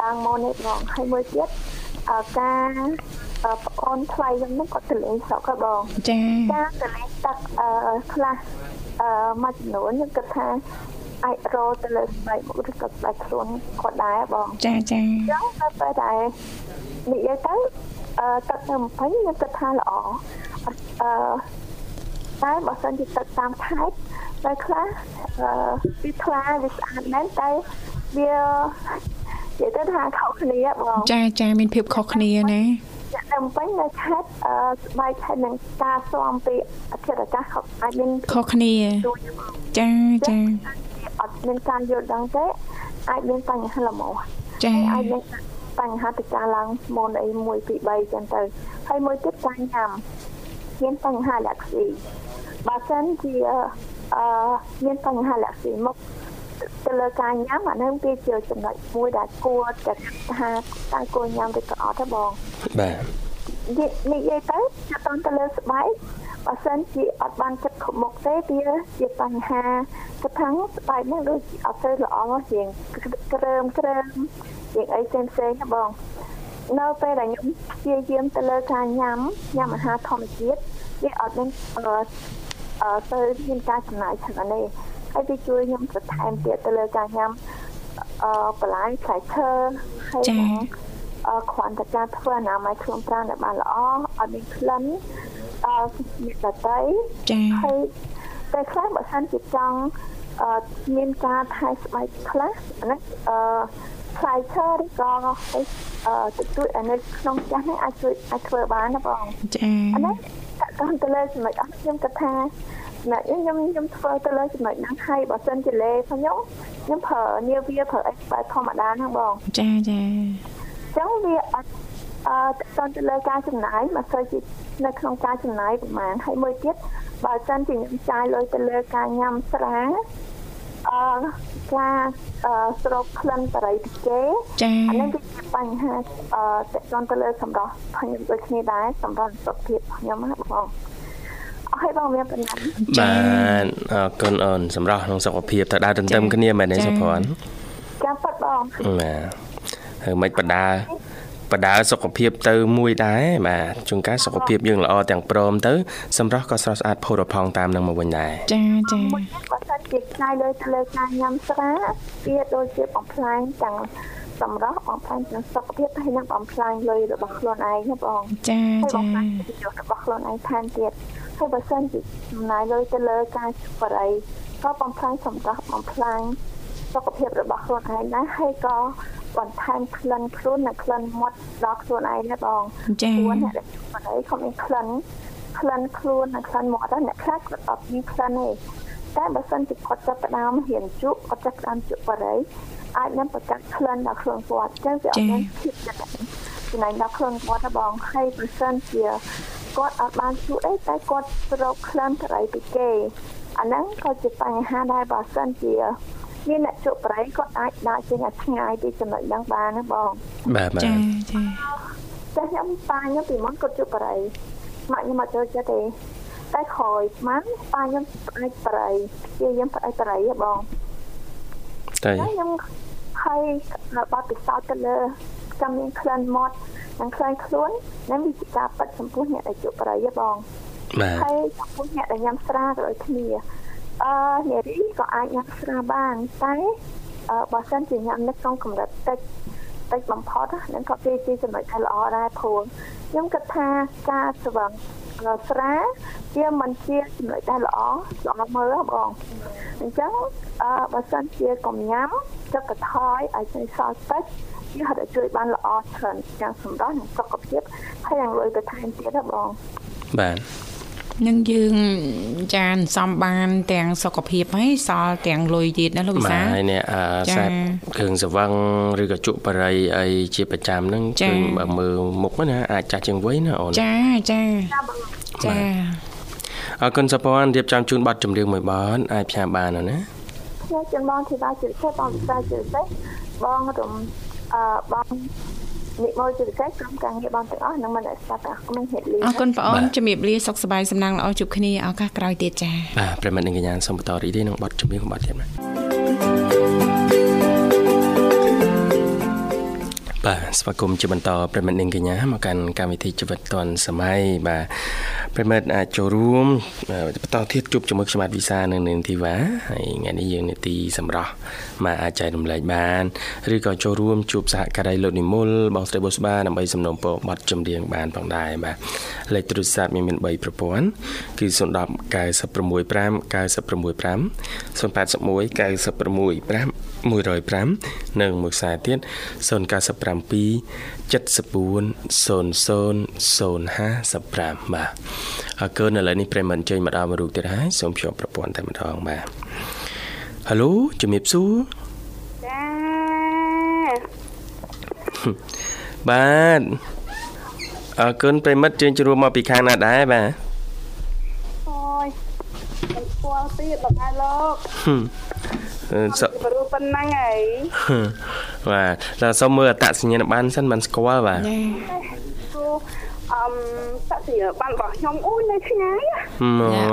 ឡើងមកនេះបងហើយមួយទៀតអឺការប្អូនថ្លៃខ្ញុំហ្នឹងគាត់ទៅលេងស្រុកហ្នឹងបងចាការទៅលេងទឹកអឺខ្លះអឺមួយចំនួនខ្ញុំគិតថា អាចរោទៅលើស្បែកមុខឬក៏ស្បែកខ្លួនគាត់ដែរបងចាចាអញ្ចឹងទៅពេលដែលនិយាយទៅអឺទឹកនៅ20ខ្ញុំគិតថាល្អអឺតែបើសិនជាទឹកតាមខេត្តតែខ្លះអឺវាថ្លាវាស្អាតមែនតែវានិយាយទៅថាខុសគ្នាបងចាចាមានភាពខុសគ្នាណាដើមវិញនៅខេត្តអឺស្បែកខេត្តនឹងការស្មពីអធិរកាសអាចមានខុសគ្នាចាចា អត់មានការយល់ដឹងទេអាចមានបញ្ហាលំអចាអាចមានបញ្ហាទៅការឡើងមុនអី1 2 3ចឹងទៅហើយមួយទៀតការញ៉ាំមានបញ្ហាលាក់ស៊ីបើសិនជាអឺមានបញ្ហាលាក់ស៊ីមកទៅលើការញ៉ាំអានឹងវាជាចំណុចមួយដែលគួរតែថាតើគួរញ៉ាំឬក៏អត់ទេបងបាទនិយាយទៅចាប់តទៅលើស្បែក បើសិនជាអត់បានចិត្តខុបមុខទេវាជាបញ្ហាកថាស្បែកនេះដូចអត់ទៅល្អជាងក្រើមក្រើមជាងអីផ្សេងផ្សេងណាបងនៅពេលដែលខ្ញុំព្យាយាមទៅលើការញ៉ាំញ៉ាំអាហារធម្មជាតិវាអត់មានអឺអឺទៅមានការចំណាយច្រើនទេហើយវាជួយខ្ញុំបន្ថែមទៀតទៅលើការញ៉ាំអឺបន្លែផ្លែឈើហើយអឺគ្រាន់តែការធ្វើអនាម័យខ្លួនប្រាណឲ្យបានល្អអត់មានក្លិន អឺមានដតៃចា៎ហើយតែខ្លះបើសិនជាចង់អឺមានការថែស្បែកខ្លះអានេះអឺផ្លែឈើឬក៏អឺទទួលអានេះក្នុងចាស់នេះអាចជួយអាចធ្វើបានណាបងចា៎អានេះតើតទៅលើចំណុចអស់ខ្ញុំគិតថាណាខ្ញុំខ្ញុំធ្វើទៅលើចំណុចហ្នឹងហើយបើសិនជាលេខ្ញុំខ្ញុំប្រើនាវាប្រើអីបែបធម្មតាហ្នឹងបងចាចាចឹងវាអត់ អឺតទៅលើការចំណាយមកធ្វើជានៅក្នុងការចំណាយប្រហែលហើយមួយទៀតបើសិនជាខ្ញុំចាយលុយទៅលើការញ៉ាំស្រាអឺការអឺស្រោបក្លិនបរិយពីគេចាអានេះវាជាបញ្ហាអឺតទៅទៅលើសម្រាប់ខ្ញុំដូចគ្នាដែរសម្រាប់សុខភាពខ្ញុំណាបងឲ្យបងមានប៉ុណ្ណឹងបាទអរគុណអូនសម្រាប់ក្នុងសុខភាពទៅដើរទន្ទឹមគ្នាមែនទេសុភ័ណ្ឌចាំប៉ាត់បងបាទហើយមិនបដា បដាសុខភាពទៅមួយដែរបាទជួនកាលសុខភាពយើងល្អទាំងព្រមទៅសម្រាប់ក៏ស្រស់ស្អាតផូរផង់តាមនឹងមកវិញដែរចាចាបើសិនជាឆ្នៃលើលើការញ៉ាំស្រាវាដូចជាបំផ្លាញទាំងសម្រាប់បំផ្លាញទាំងសុខភាពហើយនិងបំផ្លាញលុយរបស់ខ្លួនឯងណាបងចាចារបស់ខ្លួនឯងថែមទៀតហើយបើសិនជាចំណាយលុយទៅលើការបរិយក៏បំផ្លាញសម្រាប់បំផ្លាញសុខភាពរបស់ខ្លួនឯងដែរហើយក៏ បន្ថែមក្លិនខ្លួននិងក្លិនមាត់ដល់ខ្លួនឯងណាបងចា៎ខ្លួនអ្នកដែលបរិយក៏មានក្លិនក្លិនខ្លួននិងក្លិនមាត់ដែរអ្នកខ្លះគាត់អត់មានក្លិនទេតែបើសិនជាគាត់ចាប់ផ្ដើមហ៊ានជក់គាត់ចាប់ផ្ដើមជក់បរិយអាចនឹងប្រកាសក្លិនដល់ខ្លួនគាត់អញ្ចឹងវាអត់មានភាពចំណេញដល់ខ្លួនគាត់បងហើយបើសិនជាគាត់អត់បានជួអីតែគាត់ស្រោបក្លិនត្រៃពីគេអាហ្នឹងក៏ជាបញ្ហាដែរបើសិនជា មានអ្នកជក់ប្រៃគាត់អាចដើរចេញឲ្យឆ្ងាយពីចំណុចហ្នឹងបានណាបងបាទបាទចាចាតែខ្ញុំប៉ាខ្ញុំពីមុនគាត់ជក់ប្រៃម៉ាក់ខ្ញុំអត់ចូលចិត្តទេតែក្រោយស្មានប៉ាខ្ញុំអាចប្រៃជាខ្ញុំប្រៃប្រៃហ៎បងតែខ្ញុំហើយបាត់ពិសោធន៍ទៅលើចាំមានក្លិនមាត់និងខ្លាញ់ខ្លួននឹងវាជាការប៉ັດចំពោះអ្នកដែលជក់ប្រៃហ៎បងបាទហើយចំពោះអ្នកដែលញ៉ាំស្រាក៏ដូចគ្នា អឺនារីក៏អាចញ៉ាំស្រាបានតែអឺបើសិនជាញ៉ាំនៅក្នុងកម្រិតតិចតិចបំផុតហ្នឹងក៏វាជាចំណុចដែលល្អដែរព្រោះខ្ញុំគិតថាការស្វឹងស្រាជាមិនជាចំណុចដែលល្អល្អមើលបងអញ្ចឹងអឺបើសិនជាកុំញ៉ាំទឹកកថយឲ្យចេញសល់តិចវាហត់ជួយបានល្អច្រើនទាំងសម្រស់និងសុខភាពហើយយ៉ាងលុយទៅថែមទៀតណាបងបាទ នឹងយើងចានសំបាន ទាំងសុខភាពហើយសល់ទាំងលុយទៀតណាលោកវិសាហើយនេះអាសាប់គ្រឿងសង្វឹងឬក៏ជក់បរិយអីជាប្រចាំហ្នឹងគឺបើមើលមុខណាអាចចាស់ជាងវ័យណាអូនចាចាចាអរគុណសព័នរៀបចំជូនប័ណ្ណចម្រៀងមួយបនអាចផ្សាយបានណាខ្ញុំចំបងធីតាជិតសេបងវិសាជិតសេបងរំអឺបង និមលជាពិសេសក្រុមការងារបងទាំងអស់នឹងមិនស្ដាប់ទាំងខ្ញុំហេតុលីអរគុណបងអូនជំរាបលាសុខសប្បាយសំណាងល្អជួបគ្នាឱកាសក្រោយទៀតចា៎បាទប្រិមត្តនិងកញ្ញាសូមបន្តរីករាយនឹងបទចម្រៀងរបស់ទៀតណា បាទស្វាគមន៍ជាបន្តប្រិមិត្តនាងកញ្ញាមកកាន់កម្មវិធីជីវិតឌွန်សម័យបាទប្រិមិត្តអាចចូលរួមបន្តទៀតជួបជាមួយខ្ញុំបាទវិសានៅនាងធីវ៉ាហើយថ្ងៃនេះយើងនីតិសម្រាប់មកអាចចែករំលែកបានឬក៏ចូលរួមជួបសហការីលោកនិមលបងស្រីបុស្បាដើម្បីសំណូមពរប័ណ្ណចម្រៀងបានផងដែរបាទលេខទូរស័ព្ទមានមាន3ប្រព័ន្ធគឺ010 965 965 081 965 105និងមួយខ្សែទៀត097 74 00 055បាទអរគុណឥឡូវនេះប្រិមត្តចេញមកដល់មួយរូបទៀតហើយសូមភ្ជាប់ប្រព័ន្ធតែម្ដងបាទហៅឡូជំរាបសួរចាបាទអរគុណប្រិមិត្តជើញជួបមកពីខាងណាដែរបាទអូយមិនស្គាល់ទៀតបងហើយលោក សុខរូបប៉ុណ្ណឹងហើយបាទតែសុំមើលអត្តសញ្ញាណប័ណ្ណសិនមិនស្គាល់បាទអឹមសាក់សញ្ញាប័ណ្ណរបស់ខ្ញុំអូននៅឆ្ងាយ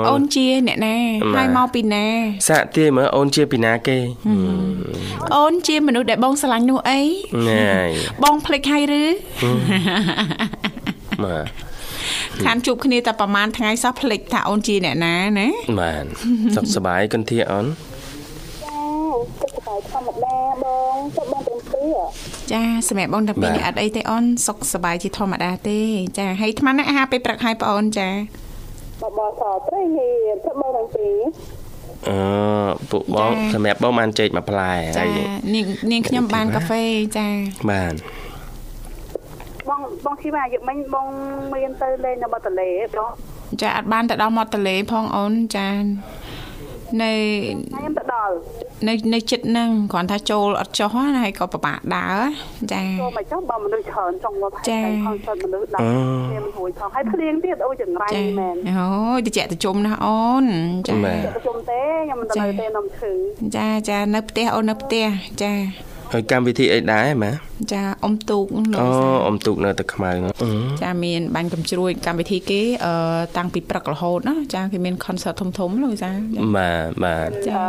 អូនជាអ្នកណាហើយមកពីណាសាក់ទាយមើលអូនជាពីណាគេអូនជាមនុស្សដែលបងស្រឡាញ់នោះអីណែបងភ្លេចហើយឬបាទខានជួបគ្នាតែប្រហែលថ្ងៃសោះភ្លេចថាអូនជាអ្នកណាណាបាទសុខសប្បាយកន្ធាអូន សុខសប្បាយធម្មតាបងទៅបងទាំងពីរចាសម្រាប់បងតាពីរនេះអត់អីទេអូនសុខសប្បាយជាធម្មតាទេ ចាហើយអាត្មាណាអាហារពេលព្រឹកហើយបងអូនចាបបសត្រីនេះទៅបងទាំងពីរអឺពួកបងសម្រាប់បងបានចេកមួយផ្លែហើយនាងនាងខ្ញុំបានកាហ្វេចាបានបងបងគិតថាយកមិញបងមានទៅលេងនៅមាត់ទន្លេបងចាអត់បានទៅដល់មាត់ទន្លេផងអូនចានៅខ្ញុំទៅដល់ នៅនៅចិត្តហ្នឹងគ្រាន់ថាចូលអត់ចុះណាហើយក៏ពិបាកដើរចាចូលមកចុះបើមនុស្សច្រើនចង់មកចាខនសតមនុស្សដើរគ្នាមិនរួយផងហើយភ្លៀងទៀតអូចង្រៃមែនអូយតិចតិជុំណាអូនចាតិចជុំទេខ្ញុំមិនទៅនៅទេនំឈឺចាចានៅផ្ទះអូននៅផ្ទះចា ហើយកម្មវិធីអីដែរម៉ាចាអ៊ំទូកអូអ៊ំទូកនៅទឹកខ្មៅចាមានបាញ់កំជ្រួយកម្មវិធីគេអឺតាំងពីព្រឹករហូតណាចាគេមាន concert ធំធំលោកចាបាទបាទចា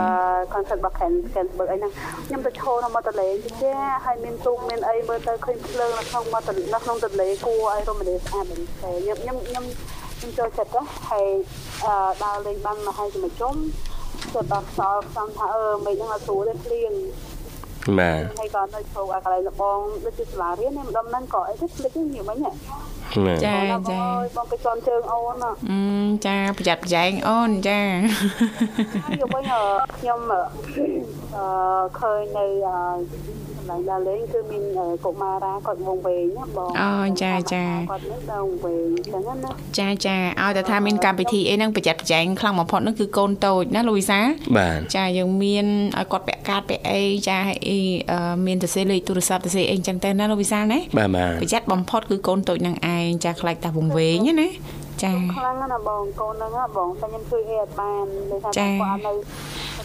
concert របស់ Ken Kensburg អីហ្នឹងខ្ញុំទៅឈរនៅមាត់ទន្លេចាហើយមានទូកមានអីមើលទៅឃើញភ្លើងនៅក្នុងមាត់ទន្លេនៅក្នុងទន្លេគួរឲ្យរមណីយស្អាតមែនទេខ្ញុំខ្ញុំខ្ញុំខ្ញុំចូលចិត្តណាហើយអឺដើរលេងបានមកហើយជាមួយជុំទៅដល់ខ្សោយខ្ញុំថាអឺមិនហ្នឹងអត់ស្រួលទេភ្លៀង បាទហើយក៏នៅចូលអាកន្លែងលបងដូចជាសាលារៀននេះម្ដុំហ្នឹងក៏អីទៅភ្លេចនេះមិញចាចាបងទៅជន់ជើងអូនអឺចាប្រយ័ត្នប្រយែងអូនចាយកវិញខ្ញុំអឺឃើញនៅ ន្លែងដើរលេងគឺមានកុមារាគាត់វងវែងណាបងអូចាចាគាត់នៅដើរវែងចឹងណាចាចាឲ្យតែថាមានកម្មវិធីអីហ្នឹងប្រយ័ត្នប្រយែងខ្លាំងបំផុតហ្នឹងគឺកូនតូចណាលូវីសាបាទចាយើងមានឲ្យគាត់ពាក់កាតពាក់អីចាអីមានទៅសេលេខទូរស័ព្ទទៅសេអីចឹងទៅណាលូវីសាណាបាទបាទប្រយ័ត្នបំផុតគឺកូនតូចនឹងឯងចាខ្លាចតែវងវែងណាចាខ្លាំងណាស់បងកូនហ្នឹងបងតែខ្ញុំជួយអីអត់បានដូចថាគាត់នៅ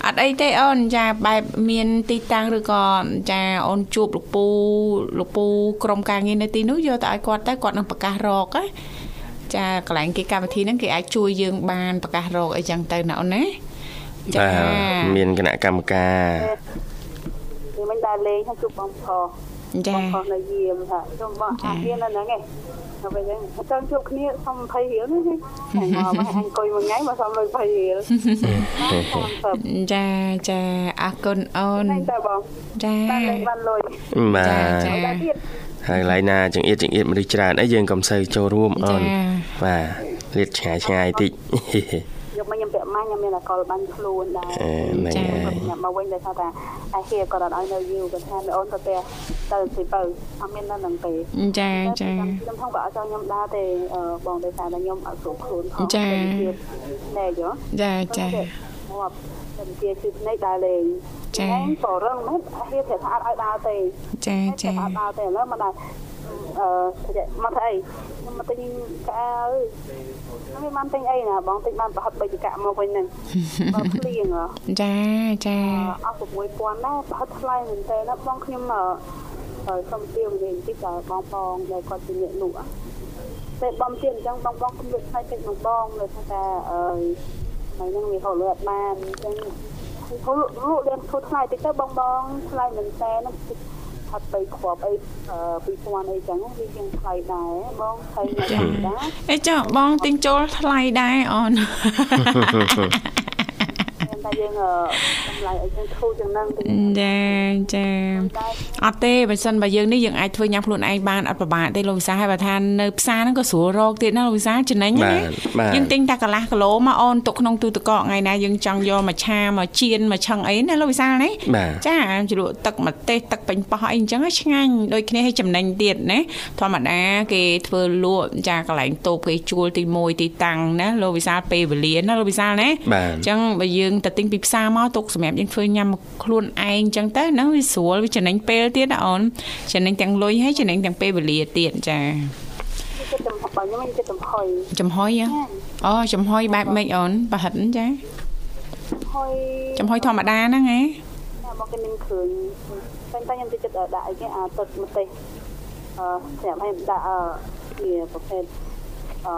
អត់អីទេអូនចាបែបមានទីតាំងឬក៏ចាអូនជួបលោកពូលោកពូក្រុមការងារនៅទីនោះយកទៅឲ្យគាត់ទៅគាត់នឹងប្រកាសរកណាចាកន្លែងគេកម្មវិធីហ្នឹងគេអាចជួយយើងបានប្រកាសរកអីចឹងទៅណាអូនណាចាមានគណៈកម្មការគេមិនដែរលេងហើយជួបបងប្រុសចាបងប្រុសនៅយាមថាជុំបងអាហ៊ាននៅហ្នឹងឯង ទៅវិញអញ្ចឹងជួបគ្នាសុំ20រៀលនេះមកមកអង្គុយមួយថ្ងៃមកសុំលុយ20រៀលចាចាអរគុណអូនតែបងចាបានលុយបាទហើយឡៃណាចង្អៀតចង្អៀតមនុស្សច្រើនអីយើងកុំសូវចូលរួមអូនបាទលាតឆ្ងាយឆ្ងាយតិចយកមកខ្ញុំ ពាក់ម៉ាញ់ខ្ញុំមានអកលបាញ់ខ្លួនដែរចាខ្ញុំមកវិញដោយថាថាអាហៀគាត់អត់ឲ្យនៅយូរគាត់ថាអូនទៅផ្ទះទៅទីទៅអត់មាននៅនឹងទេចាចាខ្ញុំផងក៏អត់ចង់ខ្ញុំដើរទេបងដោយសារតែខ្ញុំអត់ស្រួលខ្លួនផងចាណែយោចាចាមកតែជាជិះភ្នែកដើរលេងចាក៏រឹងមែនអាហៀប្រាប់ថាអត់ឲ្យដើរទេចាចាអត់ដើរទេឥឡូវមកដើរ អឺមកធ្វើអីខ្ញុំមកទិញកៅអើយខ្ញុំបានទិញអីណាបងទិញបានប្រហិតបីចកមកវិញហ្នឹងបើភ្លៀងចាចាអស់6000ណាប្រហិតថ្លៃមែនតើណាបងខ្ញុំហើយសុំទាវនិយាយបន្តិចដល់បងបងដែលគាត់ជាអ្នកលក់តែបងទៀតអញ្ចឹងបងបងខ្ញុំលក់ថ្លៃតិចបងបងលើថាអើយថ្ងៃហ្នឹងវាហូរលក់បានអញ្ចឹងហូរលក់លក់លៀនធូរថ្លៃតិចទៅបងបងថ្លៃមែនតើណា ផាត់បីគ្រាប់អី2000អីចឹងវាជាងថ្លៃដែរបងថ្លៃដែរអេចាបងទិញចូលថ្លៃដែរអូន តែយើងតម្លៃអីចឹងធូរចឹងហ្នឹងចាចាអត់ទេបើសិនបើយើងនេះយើងអាចធ្វើញ៉ាំខ្លួនឯងបានអត់ពិបាកទេលោកវិសាហើយបើថានៅផ្សារហ្នឹងក៏ស្រួលរកទៀតណាលោកវិសាចំណេញណាយើងទិញតែកន្លះគីឡូមកអូនទុកក្នុងទូទឹកកកថ្ងៃណាយើងចង់យកមកឆាមកចៀនមកឆឹងអីណាលោកវិសាលណាចាជ្រក់ទឹកម្ទេសទឹកបាញ់ប៉ោះអីអញ្ចឹងឆ្ងាញ់ដូចគ្នាឲ្យចំណេញទៀតណាធម្មតាគេធ្វើលក់ចាកន្លែងតូបគេជួលទី1ទីតាំងណាលោកវិសាលពេលវេលាណាលោកវិសាលណាអញ្ចឹងបើយើងទៅទិញពីផ្សារមកទុកសម្រាប់យើងធ្វើញ៉ាំខ្លួនឯងអញ្ចឹងទៅហ្នឹងវាស្រួលវាចំណេញពេលទៀតណាអូនចំណេញទាំងលុយហើយចំណេញទាំងពេលវេលាទៀតចាចិត្តចំហុយខ្ញុំចិត្តចំហុយចំហុយអូចំហុយបែបម៉េចអូនប្រហិតចាចំហុយចំហុយធម្មតាហ្នឹងហ៎មកគេនឹងឃើញតែតែខ្ញុំចិត្តដាក់អីគេអាទឹកម្ទេសអឺស្រាប់ឲ្យដាក់អឺវាប្រភេទអឺ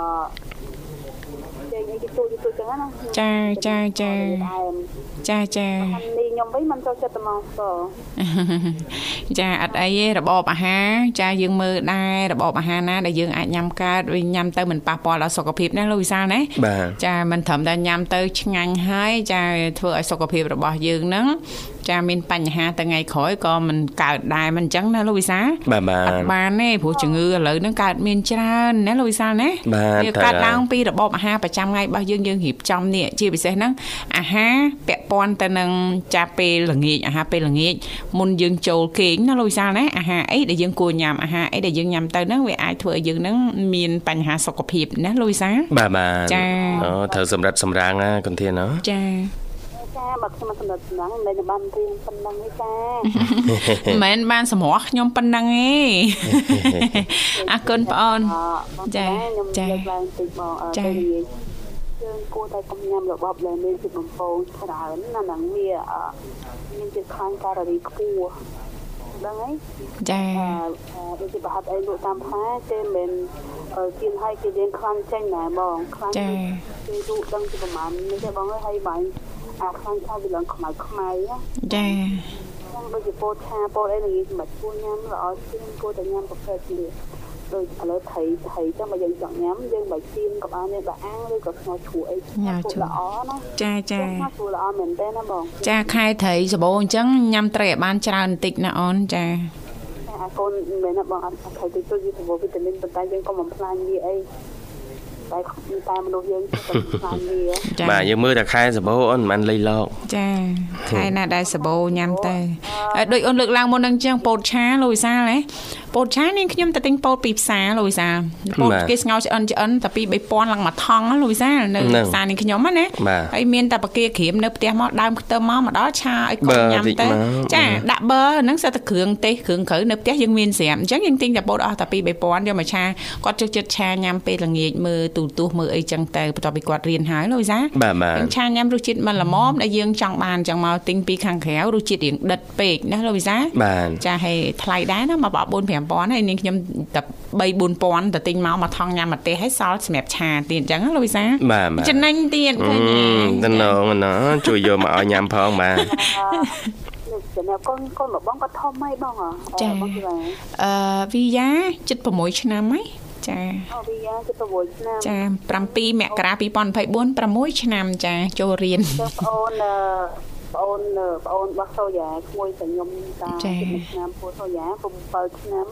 ចេញអីទៅទូទៅចឹងណាចាចាចាចាចានេះខ្ញុំវិញមិនចូលចិត្តត្មងស្គរចាអត់អីទេរបបអាហារចាយើងមើលដែររបបអាហារណាដែលយើងអាចញ៉ាំកើតវិញញ៉ាំទៅមិនប៉ះពាល់ដល់សុខភាពណាលោកវិសាលណាចាមិនត្រឹមតែញ៉ាំទៅឆ្ងាញ់ហើយចាធ្វើឲ្យសុខភាពរបស់យើងហ្នឹងចាមានបញ្ហាទៅថ្ងៃក្រោយក៏មិនកើតដែរមិនអញ្ចឹងណាលោកវិសាបាទបាទអត់បានទេព្រោះជំងឺឥឡូវហ្នឹងកើតមានច្រើនណាលោកវិសាណាវាកើតឡើងពីរបបអាហារប្រចាំថ្ងៃរបស់យើងយើងរៀបចំនេះជាពិសេសហ្នឹងអាហារពាក់ព័ន្ធទៅនឹងចាពេលល្ងាចអាហារពេលល្ងាចមុនយើងចូលគេងណាលោកវិសាណាអាហារអីដែលយើងគួរញ៉ាំអាហារអីដែលយើងញ៉ាំទៅហ្នឹងវាអាចធ្វើឲ្យយើងហ្នឹងមានបញ្ហាសុខភាពណាលោកវិសាបាទបាទចាអូត្រូវសម្រាប់សម្រាងណាកន្ធានណាចា ចាបើខ្ញុំមិនសម្រាប់សំណាងមិនបានរៀនប៉ុណ្ណឹងទេចាមិនមែនបានសម្រោះខ្ញុំប៉ុណ្ណឹងទេអរគុណបងអូនចាខ្ញុំលើកឡើងតិចបងចាយើងគួរតែកុំញ៉ាំរបបដែលមានជាតិបំពងច្រើនណាហ្នឹងវាមានជាតិខ្លាញ់កាឡូរីខ្ពស់ដឹងហើយចាដូចជាប្រហិតអីលក់តាមផ្សារគេមិនជៀនឲ្យគេរៀងខ្លាំងចេញណាបងខ្លាំងចាគេលក់ដឹងពីប្រហែលនេះទេបងហើយបាញ់ អាខ្លាំងឆាវាឡើងខ្មៅខ្មៅចាខ្ញុំដូចជាពោតឆាពោតអីនឹងសម្រាប់គួរញ៉ាំល្អជាងគួរតែញ៉ាំប្រភេទនេះដូចឥឡូវថៃថៃចឹងបើយើងចង់ញ៉ាំយើងបើជៀនក៏បានដែរបើអាំងឬក៏ស្ងោរជ្រក់អីញ៉ាំល្អណាចាចាស្ងោរជ្រក់ល្អមែនទេណាបងចាខែត្រីសបោអញ្ចឹងញ៉ាំត្រីឲ្យបានច្រើនបន្តិចណាអូនចាអាកូនមែនណាបងអត់ថៃទៅជួយសបោវីតាមីនប៉ុន្តែយើងក៏មិនផ្លាញវាអី តែតែមនុស្សយើងទៅខ្លាញ់វាបាទយើងមើលតែខែសបោអូនមិនលៃលោកចាខែណាដែលសបោញ៉ាំទៅហើយដូចអូនលើកឡើងមុននឹងចឹងពោតឆាលូយសាហ៎ ពោតឆានាងខ្ញុំទៅទិញពោតពីផ្សារលូយសាពោតគេស្ងោរឆ្អិនឆ្អិនតែពី3000ឡើងមួយថងលូយសានៅផ្សារនាងខ្ញុំណាហើយមានតែបកាក្រៀមនៅផ្ទះមកដើមខ្ទឹមមកមកដល់ឆាឲ្យកូនញ៉ាំទៅចាដាក់ប័រហ្នឹងសិតតែគ្រឿងទេសគ្រឿងក្រៅនៅផ្ទះយើងមានស្រាប់អញ្ចឹងយើងទិញតែពោតអស់តែពី3000យកមកឆាគាត់ជិតចិត្តឆាញ៉ាំពេលល្ងាចមើលទូទស្សន៍មើលអីចឹងទៅបន្ទាប់ពីគាត់រៀនហើយលូយសាយើងឆាញ៉ាំរសជាតិមិនល្មមដែលយើងចង់បានចឹងមកទិញពីខាងក្រៅរសជាតិរៀងដិតពេកណាលូយសាចាហើយថ្លៃដែរណាមក4 5000ហើយនាងខ្ញុំតែ3 4000ទៅទិញមកមកថងញ៉ាំម្ទេសហើយសល់សម្រាប់ឆាទៀតអញ្ចឹងលូយសាចំណេញទៀតឃើញទេណងណជួយយកមកឲ្យញ៉ាំផងបាទចំណែកកូនកូនរបស់បងក៏ធំហើយបងចាអឺវីយ៉ា76ឆ្នាំហើយចាអូវីយ៉ា76ឆ្នាំចា7មករា2024 6ឆ្នាំចាចូលរៀនបងប្អូន បងអូនបងអូនរបស់សូយ៉ាក្មួយតែខ្ញុំតាឆ្នាំពូសូយ៉ា7ឆ្នាំ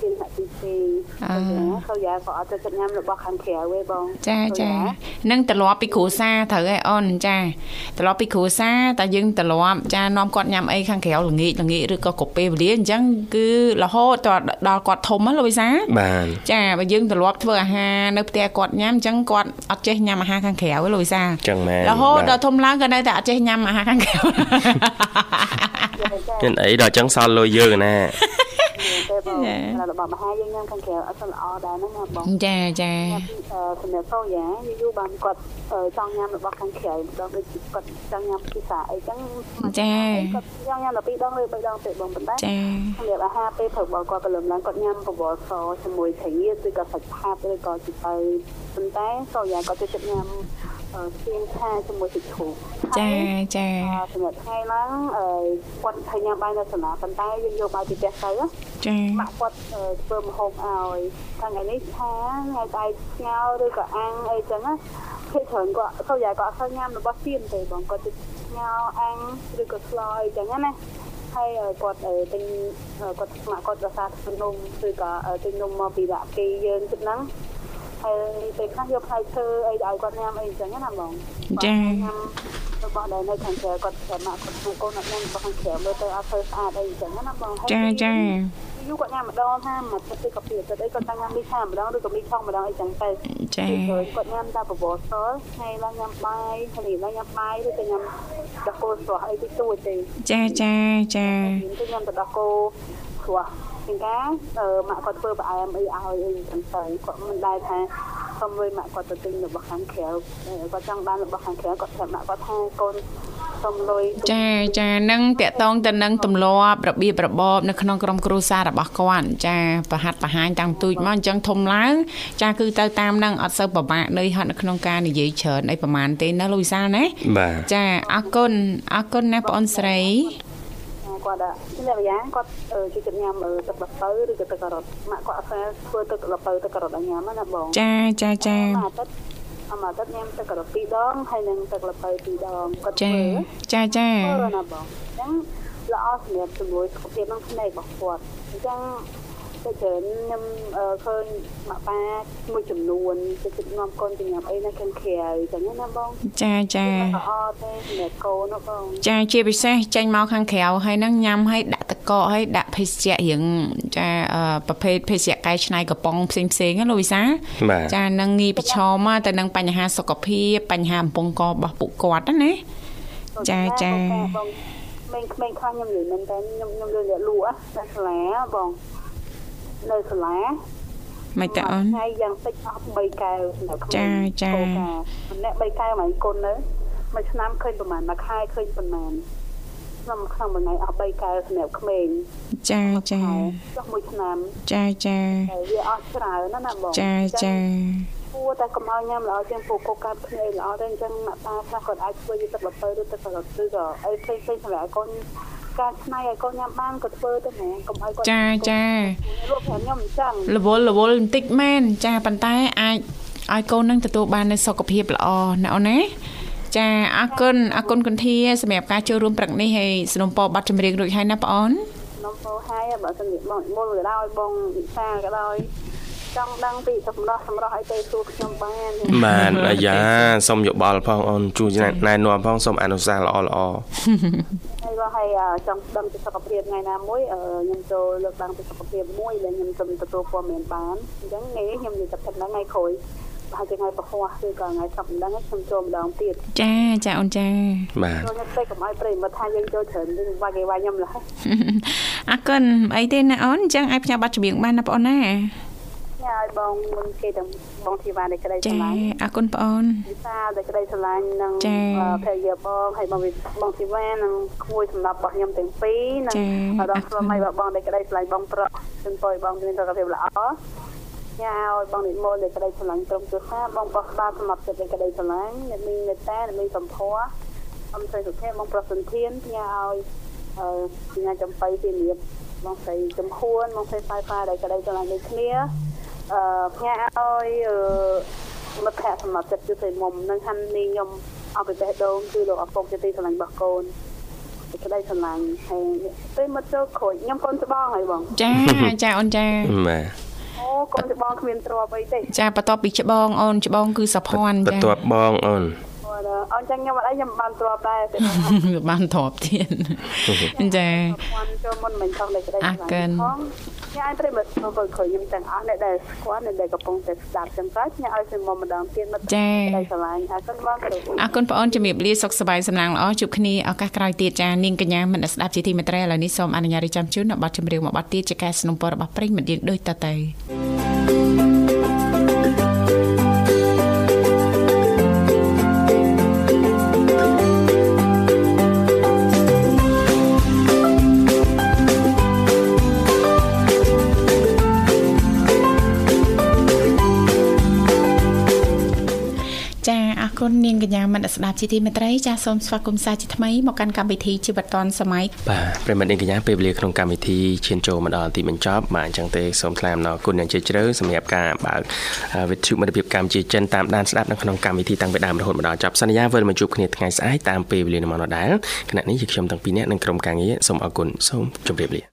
ជាអ្នកទី2សូយ៉ាក៏អត់ទៅចិត្តញ៉ាំរបស់ខាងក្រៅទេបងចាចានឹងត្រឡប់ពីគ្រួសារត្រូវឯអូនចាត្រឡប់ពីគ្រួសារតែយើងត្រឡប់ចានាំគាត់ញ៉ាំអីខាងក្រៅល្ងាចល្ងាចឬក៏កូពេលវេលាអញ្ចឹងគឺរហូតដល់គាត់ធំហ្នឹងលោកវិសាបាទចាបើយើងត្រឡប់ធ្វើអាហារនៅផ្ទះគាត់ញ៉ាំអញ្ចឹងគាត់អត់ចេះញ៉ាំអាហារខាងក្រៅទេលោកវិសាចឹងមែនរហូតដល់ធំឡើងក៏នៅតែអត់ចេះញ៉ាំអាហារខាងក្រៅមានអីដល់ចឹងសល់លុយយើងណា ទេបងរបស់មហាយើងញ៉ាំខាងក្រៅអត់ស្ល្អដែរហ្នឹងណាបងចាចាសម្រាប់សូយ៉ាយូរបានគាត់ចង់ញ៉ាំរបស់ខាងក្រៅម្ដងដូចគាត់ចង់ញ៉ាំពិសាអីចឹងចាគាត់ចង់ញ៉ាំដល់2ដងឬ3ដងទេបងប៉ុន្តែចាសម្រាប់អាហារពេលព្រឹកបងគាត់ក៏លំឡើងគាត់ញ៉ាំបបរសជាមួយត្រីឬក៏សាច់ផាត់ឬក៏ជីទៅប៉ុន្តែសូយ៉ាគាត់ចូលចិត្តញ៉ាំ សៀងថាជាមួយទឹកជ្រូកចាចាសម្រាប់ថ្ងៃឡើងគាត់ឃើញញ៉ាំបាយនៅសាលាប៉ុន្តែយើងយកបាយពីផ្ទះទៅចាម៉ាក់គាត់ធ្វើម្ហូបឲ្យថ្ងៃនេះថាថ្ងៃដៃស្ងោរឬក៏អាំងអីចឹងណាគេច្រើនគាត់សូវយ៉ាគាត់អត់សូវញ៉ាំរបស់ទៀនទេបងគាត់ទៅញ៉ាំអាំងឬក៏ស្លអីចឹងណាហើយគាត់ទិញគាត់ស្ម័គ្រគាត់រសាធ្វើនំឬក៏ទិញនំមកពីដាក់គេយើងទឹកហ្នឹង ហើយពេលខ្លះយកផ្លែឈើអីឲ្យគាត់ញ៉ាំអីចឹងណាបងចាញ៉ាំរបស់ដែលនៅខាងក្រៅគាត់ប្រាប់មកគាត់កូនអត់ញ៉ាំរបស់ខាងក្រៅមើលទៅអត់ធ្វើស្អាតអីចឹងណាបងចាចាយូរគាត់ញ៉ាំម្ដងថាមកទឹកកាហ្វេទឹកអីគាត់ញ៉ាំមីឆាម្ដងឬក៏មីឆុងម្ដងអីចឹងទៅចាគាត់ញ៉ាំតែបបរសថ្ងៃឡើងញ៉ាំបាយថ្ងៃឡើងញ៉ាំបាយឬក៏ញ៉ាំដកគោស្រស់អីតិចតួចទេចាចាចាទៅញ៉ាំតែដកគោស្រស់ ជាងការម៉ាក់គាត់ធ្វើផ្អែមអីឲ្យអីចឹងទៅគាត់មិនដែរថាសុំលុយម៉ាក់គាត់ទៅទិញរបស់ខាងក្រៅគាត់ចង់បានរបស់ខាងក្រៅគាត់ប្រាប់ម៉ាក់គាត់ថាកូនសុំលុយចាចានឹងតកតងទៅនឹងទម្លាប់របៀបរបបនៅក្នុងក្រុមគ្រួសាររបស់គាត់ចាប្រហាត់ប្រហាញតាំងទូចមកអញ្ចឹងធំឡើងចាគឺទៅតាមនឹងអត់សូវពិបាកនឿយហត់នៅក្នុងការនិយាយច្រើនអីប្រហែលទេណាលូវីសាណាចាអរគុណអរគុណណាបងអូនស្រី គាត់លក្ខយ៉ាងគាត់ជួយចិត្តញ៉ាំទឹកល្ពៅឬក៏ទឹកការ៉ុតម៉ាក់គាត់អត់ស្គាល់ធ្វើទឹកល្ពៅទឹកការ៉ុតឲ្យញ៉ាំណាបងចាចាចាអាទិត្យអមអាទិត្យញ៉ាំទឹកការ៉ុត2ដងហើយនិងទឹកល្ពៅ2ដងគាត់ធ្វើចាចាណាបងអញ្ចឹងល្អសម្រាប់ជំនួយសុខភាពក្នុងភ្នែករបស់គាត់អញ្ចឹង ទៅច្រើនខ្ញុំឃើញម៉ាក់ប៉ាមួយចំនួនទៅជិតនាំកូនទៅញ៉ាំអីនៅខាងក្រៅចឹងណាបងចាចាល្អទេសម្រាប់កូនបងចាជាពិសេសចេញមកខាងក្រៅហើយនឹងញ៉ាំហើយដាក់តកកហើយដាក់ភេសជ្ជៈរៀងចាប្រភេទភេសជ្ជៈកែច្នៃកំប៉ុងផ្សេងផ្សេងណាលោកវិសាចានឹងងាយប្រឈមទៅនឹងបញ្ហាសុខភាពបញ្ហាអំពង់ករបស់ពួកគាត់ណាចាចាក្មេងៗខ្លះខ្ញុំនិយាយមែនតើខ្ញុំខ្ញុំលើលក់ណាសាលាបង នៅសាលាមិនតើអូនថ្ងៃយ៉ាងតិចអស់3កែវនៅក្នុងចាចាម្នាក់3កែវមកគុណនៅមួយឆ្នាំឃើញប្រហែលមួយខែឃើញប្រហែលក្នុងក្នុងមួយថ្ងៃអស់3កែវសម្រាប់ក្មេងចាចាចុះមួយឆ្នាំចាចាវាអស់ច្រើនណាស់ណាបងចាចាគួរតែកុំឲ្យញ៉ាំល្អជាងពួកកូកាត់គ្នាល្អតែអញ្ចឹងម៉ាក់តាខ្លះគាត់អាចធ្វើយកទឹកល្ពៅឬទឹកក្រឡុតឬក៏អីផ្សេងផ្សេងសម្រាប់ឲ្យកូន ការឆ្នៃឲ្យកូនញ៉ាំបានក៏ធ្វើទៅហ្មងកុំឲ្យគាត់ចាចាលោកប្រាប់ខ្ញុំអញ្ចឹងរវល់រវល់បន្តិចមែនចាប៉ុន្តែអាចឲ្យកូននឹងទទួលបាននូវសុខភាពល្អណាអូនណាចាអរគុណអរគុណគុនធាសម្រាប់ការចូលរួមព្រឹកនេះហើយสนុំពរប័ណ្ណចម្រៀងរួចហើយណាបងអូនสนុំពរហើយបើសិនជាបងមុលក៏ដោយបងវិសាក៏ដោយចង់ដឹងពីសម្រស់សម្រស់អីទៅសួរខ្ញុំបានបានអាយ៉ាសូមយោបល់ផងអូនជួយណែនាំផងសូមអនុសាសន៍ល្អល្អ ហើយបើហើយចង់ដឹងពីសុខភាពថ្ងៃណាមួយខ្ញុំចូលលើកឡើងពីសុខភាពមួយដែលខ្ញុំសូមទទួលព័ត៌មានបានអញ្ចឹងថ្ងៃខ្ញុំនិយាយតែប៉ុណ្្នឹងថ្ងៃក្រោយហើយថ្ងៃប្រហោះគឺក៏ថ្ងៃសប្តាហ៍ហ្នឹងខ្ញុំចូលម្ដងទៀតចាចាអូនចាបាទចូលខ្ញុំទៅកុំឲ្យប្រិមត្តថាយើងចូលច្រើនវិញវាគេវាយខ្ញុំឡើយអរគុណអីទេណាអូនអញ្ចឹងឲ្យផ្ញើប័ណ្ណចម្រៀងបានណាបងអូនណា ញ៉ាឲ្យបងមុនគេទាំងបងធីវ៉ានៃក្តីស្រឡាញ់អរគុណបងអូនវិសានៃក្តីស្រឡាញ់និងភរិយាបងហើយបងបងធីវ៉ានិងក្មួយសម្រាប់របស់ខ្ញុំទាំងពីរនិងដល់ខ្លួនម៉ៃបងនៃក្តីស្រឡាញ់បងប្រុសជំនួយបងមានសុខភាពល្អញ៉ាឲ្យបងនិមលនៃក្តីស្រឡាញ់ក្រុមគ្រួសារបងប្រុសក្បាលសម្រាប់ចិត្តនៃក្តីស្រឡាញ់អ្នកមានមេត្តាអ្នកមានសម្ភារអំស្រីសុភ័ក្របងប្រុសសន្ធានញ៉ាឲ្យអឺញ៉ាចំបៃពីរៀបបងស្រីចំហួនបងស្រីសាយផាដែលក្តីស្រឡាញ់ដូចគ្នា អឺផ្ញើឲ្យមិត្តភ័ក្តិសម្រាប់ចិត្តគឺស្រីមុំនឹងហាន់នេះខ្ញុំអបិបេះដូងគឺលោកអពុកជាទីស្រឡាញ់របស់កូនក្តីស្រឡាញ់ហើយពេលមកចូលក្រួយខ្ញុំកូនច្បងហើយបងចាចាអូនចាបាទអូកូនច្បងគ្មានទ្រពអីទេចាបន្ទាប់ពីច្បងអូនច្បងគឺសុភ័ណ្ឌចាបន្ទាប់បងអូនអូនចឹងខ្ញុំអត់អីខ្ញុំបានទ្របដែរបានទ្របទៀតចាចូលមុនមិនចង់លេខក្តីអរគុណ ញ៉ាំប្រិមិត្តមកឃើញខ្ញុំទាំងអស់អ្នកដែលស្គាល់អ្នកដែលកំពុងតែស្ដាប់ចឹងទៅញ៉ាំឲ្យទៅមកម្ដងទៀតមិត្តចា៎ស្រឡាញ់អរគុណបងអរគុណបងអូនជំរាបលាសុខសប្បាយសំណាងល្អជួបគ្នាឱកាសក្រោយទៀតចានាងកញ្ញាមិនស្ដាប់ជាទីមេត្រីឥឡូវនេះសូមអនុញ្ញាតរៀបចំជូននៅប័ណ្ណចម្រៀងមួយប័ណ្ណទៀតជាការสนับสนุนរបស់ប្រិមិត្តយើងដូចតទៅ គុណនាងកញ្ញាមនស្ដាប់ជាទីមេត្រីចាសសូមស្វាគមន៍សាជាថ្មីមកកាន់កម្មវិធីជីវិតឌွန်សម័យបាទប្រិមត្តនាងកញ្ញាពេលវេលាក្នុងកម្មវិធីឈានចូលមកដល់ទីបញ្ចប់បាទអញ្ចឹងទេសូមថ្លែងអំណរគុណយ៉ាងជ្រាលជ្រៅសម្រាប់ការបើកវិទ្យុមិត្តភាពកម្ពុជាចិនតាមដានស្ដាប់នៅក្នុងកម្មវិធីតាំងពីដើមរហូតមកដល់ចប់សន្យាវិលមកជួបគ្នាថ្ងៃស្អែកតាមពេលវេលានៅម៉ោងដដែលគណៈនេះជាខ្ញុំទាំងពីរនាក់និងក្រុមការងារសូមអរគុណសូមជម្រាបលា